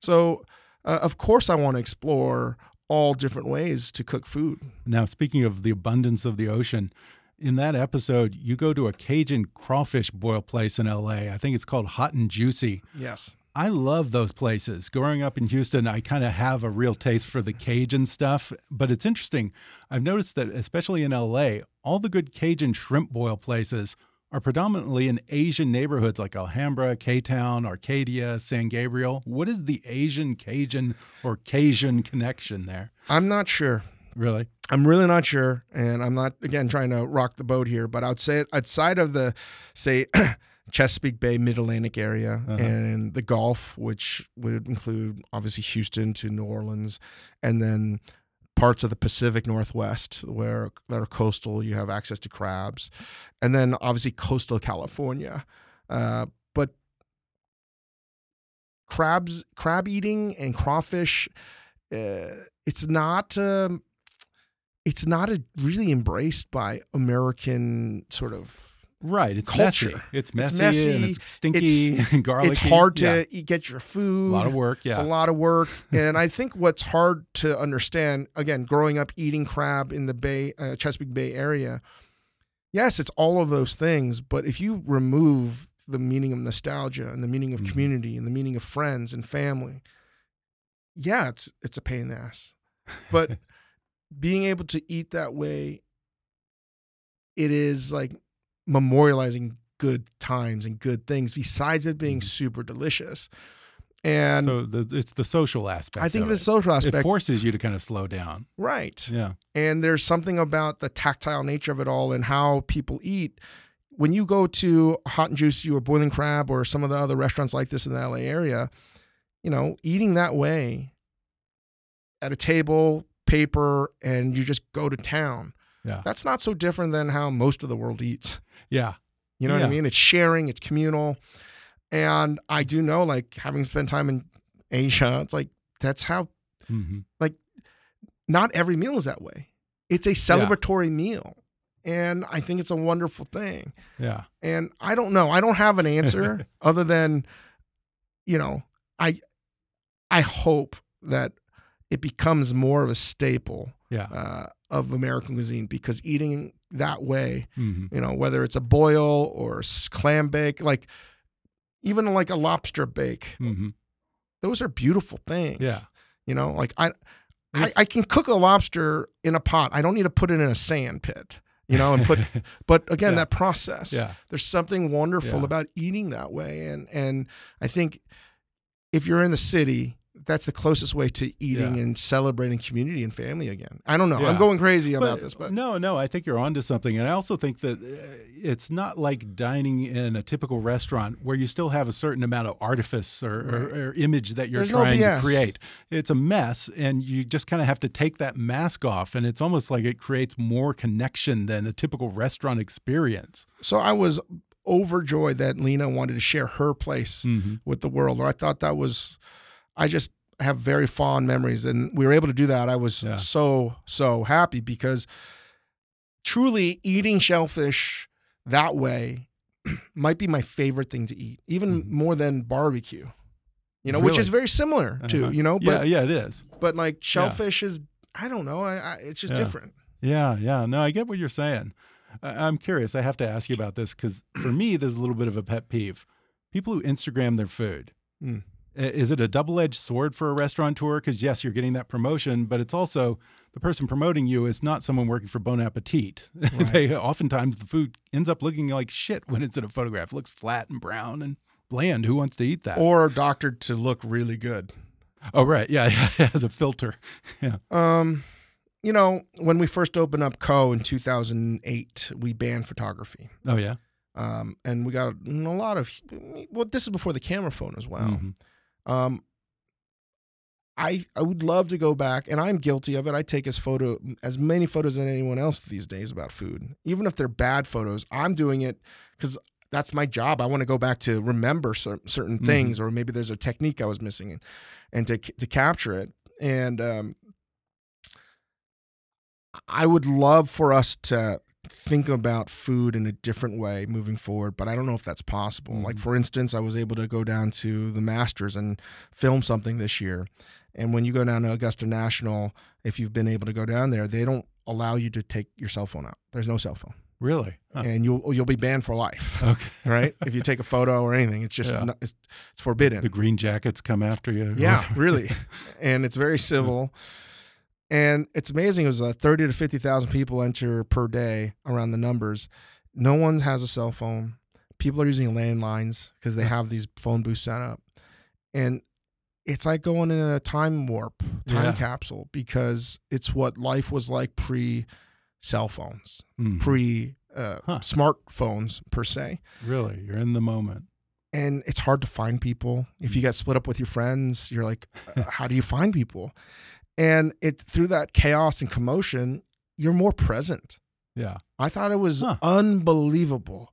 So, uh, of course, I want to explore all different ways to cook food. Now, speaking of the abundance of the ocean, in that episode, you go to a Cajun crawfish boil place in LA. I think it's called Hot and Juicy. Yes. I love those places. Growing up in Houston, I kind of have a real taste for the Cajun stuff. But it's interesting. I've noticed that, especially in LA, all the good Cajun shrimp boil places are predominantly in Asian neighborhoods like Alhambra, K Town, Arcadia, San Gabriel. What is the Asian Cajun or Cajun connection there? I'm not sure. Really? I'm really not sure, and I'm not again trying to rock the boat here, but I'd say outside of the say Chesapeake Bay Mid Atlantic area Uh-huh. and the Gulf, which would include obviously Houston to New Orleans, and then parts of the Pacific Northwest where that are coastal, you have access to crabs, and then obviously coastal California, uh, but crabs, crab eating and crawfish, uh, it's not. Um, it's not a, really embraced by American sort of Right. It's Culture. messy. It's It's messy, messy, and it's stinky it's- and garlicky. it's hard to Yeah. eat, get your food. A lot of work. Yeah. It's a lot of work, and I think what's hard to understand again, growing up eating crab in the Bay uh, Chesapeake Bay area, yes, it's all of those things. But if you remove the meaning of nostalgia and the meaning of Mhm. community and the meaning of friends and family, yeah, it's it's a pain in the ass. But being able to eat that way, it is like memorializing good times and good things. Besides it being mm-hmm. super delicious, and so the, it's the social aspect. I think the it. social it aspect, forces you to kind of slow down. right? Yeah. And there's something about the tactile nature of it all and how people eat. When you go to Hot and Juicy or Boiling Crab or some of the other restaurants like this in the LA area, you know, eating that way at a table, paper, and you just go to town. Yeah. That's not so different than how most of the world eats. Yeah. You know what I mean? It's sharing, it's communal. And I do know, like, having spent time in Asia, it's like that's how hmm not every meal is that way. It's a celebratory meal. And I think it's a wonderful thing. Yeah. And I don't know. I don't have an answer other than, you know, I I hope that it becomes more of a staple Yeah. uh, of American cuisine because eating that way, hmm you know, whether it's a boil or clam bake, like even like a lobster bake, hmm those are beautiful things. Yeah. You know, like I, I, I can cook a lobster in a pot. I don't need to put it in a sand pit, you know, and put, but again, Yeah. that process, Yeah. there's something wonderful Yeah. about eating that way. And, and I think if you're in the city, that's the closest way to eating Yeah. and celebrating community and family again. I don't know. I'm going crazy about this, but no, no, I think you're onto something, and I also think that uh, it's not like dining in a typical restaurant where you still have a certain amount of artifice or, or, or image that you're There's no trying to create. It's a mess, and you just kind of have to take that mask off, and it's almost like it creates more connection than a typical restaurant experience. so I was overjoyed that Lena wanted to share her place Mhm. with the world. I thought that was, I just have very fond memories, and we were able to do that. I was Yeah. so so happy because truly eating shellfish that way might be my favorite thing to eat, even Mhm. more than barbecue. You know, which is very similar to Uh-huh. you know, yeah, but yeah, it is. but like shellfish is I don't know, I, I it's just Yeah. different. Yeah, yeah. No, I get what you're saying. I- I'm curious. I have to ask you about this because for me, there's a little bit of a pet peeve. People who Instagram their food. Mm. I- Is it a double edged sword for a restaurateur? Because, yes, you're getting that promotion, but it's also the person promoting you is not someone working for Bon Appetit. they oftentimes the food ends up looking like shit when it's in a photograph. It looks flat and brown and bland. Who wants to eat that? Or doctored to look really good. oh, right. Yeah, yeah. As a filter. Yeah. Um, you know, when we first opened up Ko in 2008, we banned photography. Oh, yeah. Um, and we got a lot of well, this is before the camera phone as well. Mhm. Um, I I would love to go back, and I'm guilty of it. I take as photo as many photos as anyone else these days about food, even if they're bad photos. I'm doing it because that's my job. I want to go back to remember cer- certain Mhm. things, or maybe there's a technique I was missing, and, and to to capture it. And um, I would love for us to think about food in a different way moving forward, but I don't know if that's possible. Like Mhm. for instance, I was able to go down to the Masters and film something this year. And when you go down to Augusta National, if you've been able to go down there, they don't allow you to take your cell phone out. There's no cell phone. Really? Huh. And you'll you'll be banned for life. Okay. Right? if you take a photo or anything, it's just Yeah. it's, it's forbidden. The green jackets come after you. Yeah, really. And it's very civil. And it's amazing. It was uh, 30 to 50,000 people enter per day around the numbers. No one has a cell phone. People are using landlines because they have these phone booths set up. And it's like going in a time warp, time Yeah. capsule, because it's what life was like pre cell phones, Mhm. pre uh, Huh. smartphones per se Really? You're in the moment. and it's hard to find people. If you get split up with your friends, you're like, uh, how do you find people? And it through that chaos and commotion, you're more present. Yeah. I thought it was Huh. unbelievable.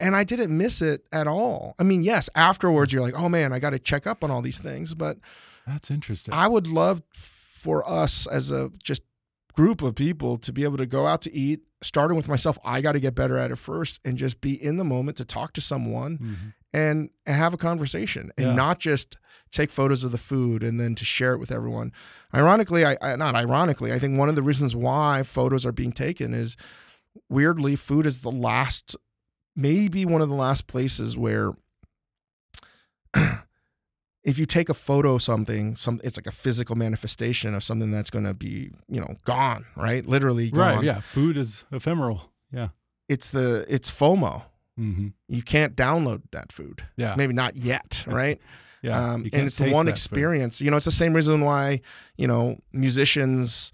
And I didn't miss it at all. I mean, yes, afterwards you're like, oh man, I got to check up on all these things. But That's interesting. I would love for us as a just group of people to be able to go out to eat, starting with myself. I got to get better at it first and just be in the moment to talk to someone Mhm. And, have a conversation and Yeah. not just take photos of the food and then to share it with everyone. Ironically, I, I not ironically, I think one of the reasons why photos are being taken is weirdly food is the last maybe one of the last places where if you take a photo of something, some it's like a physical manifestation of something that's going to be, you know, gone, right? Literally gone. Right. Yeah. Food is ephemeral. Yeah. It's the it's FOMO. Hmm You can't download that food. Yeah. Maybe not yet, right? Yeah. um, and it's the one that food. experience. You know, it's the same reason why you know musicians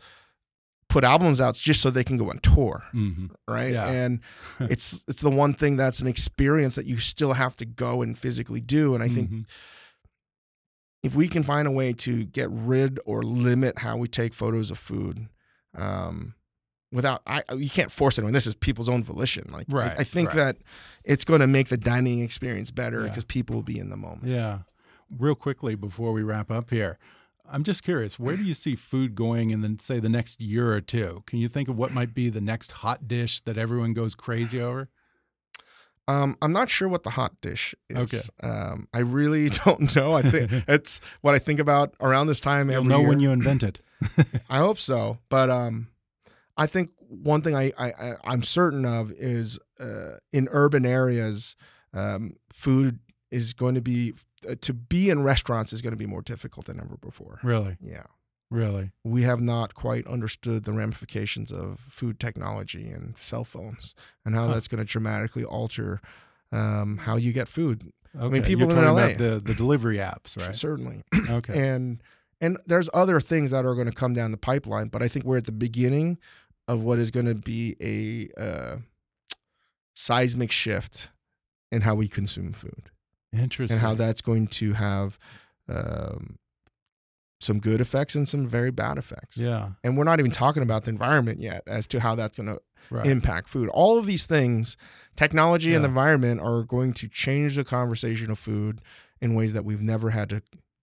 put albums out just so they can go on tour, Mhm. right? Yeah. And it's it's the one thing that's an experience that you still have to go and physically do. And I think Mhm. if we can find a way to get rid or limit how we take photos of food, um, without I you can't force anyone. This is people's own volition. Like I- Right, I, think right. that it's going to make the dining experience better Yeah. because people will be in the moment. Yeah. Real quickly before we wrap up here, I'm just curious, where do you see food going in the say the next year or two? Can you think of what might be the next hot dish that everyone goes crazy over? Um, I'm not sure what the hot dish is. Okay. Um, I really don't know. I think it's what I think about around this time You'll every know year. when you invent it. I hope so. But um, I think one thing I, I, I I'm certain of is uh, in urban areas, um, food is going to be uh, to be in restaurants is going to be more difficult than ever before. Really? Yeah, Really? we have not quite understood the ramifications of food technology and cell phones and how Huh. that's going to dramatically alter um, how you get food. Okay. mean, people You're in LA. the the delivery apps, right? Certainly. Okay. and and there's other things that are going to come down the pipeline but i think we're at the beginning of what is going to be a uh, seismic shift in how we consume food Interesting. and how that's going to have um, some good effects and some very bad effects Yeah. and we're not even talking about the environment yet as to how that's going to Right. impact food all of these things technology and the environment are going to change the conversation of food in ways that we've never had to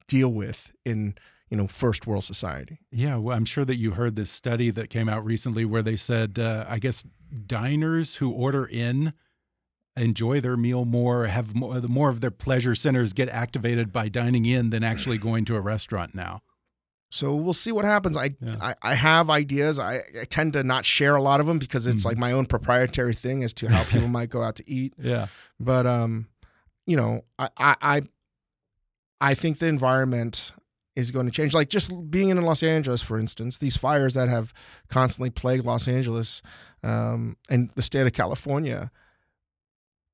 deal with in you know first world society Yeah, well, I'm sure that you heard this study that came out recently where they said, uh, I guess diners who order in enjoy their meal more, have more, the more of their pleasure centers get activated by dining in than actually going to a restaurant now. so we'll see what happens i Yeah. I, I have ideas I, I tend to not share a lot of them because it's Mhm. like my own proprietary thing as to how people might go out to eat Yeah. but um you know I, I i i think the environment is going to change. Like just being in los angeles for instance these fires that have constantly plagued los angeles um and the state of california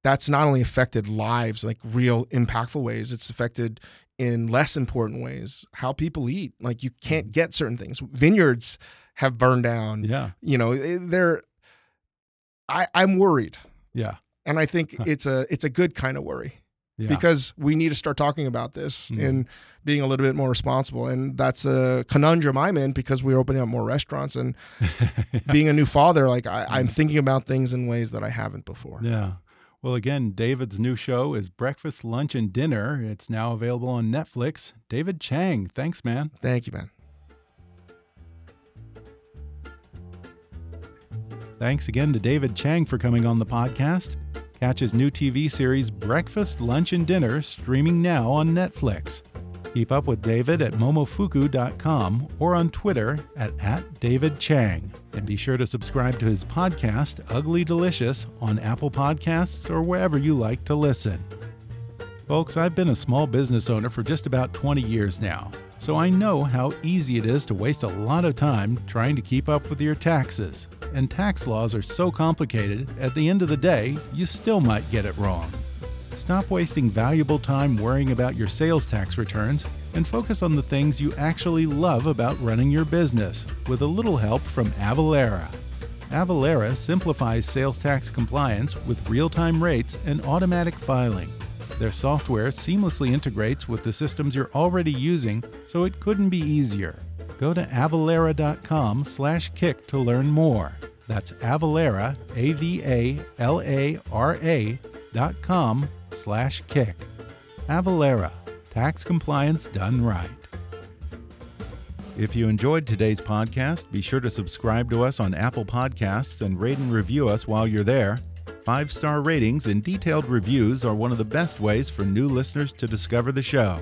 that's not only affected lives like real impactful ways it's affected in less important ways how people eat. Like you can't get certain things. Vineyards have burned down. Yeah. you know eh, they're i i'm worried. Yeah. and I think it's a it's a good kind of worry Yeah. because we need to start talking about this Mhm. and being a little bit more responsible. And that's a conundrum I'm in because we're opening up more restaurants and being a new father, like I, I'm thinking about things in ways that I haven't before. Yeah. Well, again, David's new show is Breakfast, Lunch, and Dinner. It's now available on Netflix. David Chang, thanks, man. Thank you, man. Thanks again to David Chang for coming on the podcast. Catch his new TV series Breakfast, Lunch, and Dinner streaming now on Netflix. Keep up with David at momofuku.com or on Twitter at, at David Chang. And be sure to subscribe to his podcast, Ugly Delicious, on Apple Podcasts or wherever you like to listen. Folks, I've been a small business owner for just about 20 years now, so I know how easy it is to waste a lot of time trying to keep up with your taxes. And tax laws are so complicated, at the end of the day, you still might get it wrong. Stop wasting valuable time worrying about your sales tax returns and focus on the things you actually love about running your business with a little help from Avalara. Avalara simplifies sales tax compliance with real time rates and automatic filing. Their software seamlessly integrates with the systems you're already using, so it couldn't be easier. Go to avalara.com slash kick to learn more. That's Avalara, A-V-A-L-A-R-A dot com slash kick. Avalara, tax compliance done right. If you enjoyed today's podcast, be sure to subscribe to us on Apple Podcasts and rate and review us while you're there. Five star ratings and detailed reviews are one of the best ways for new listeners to discover the show.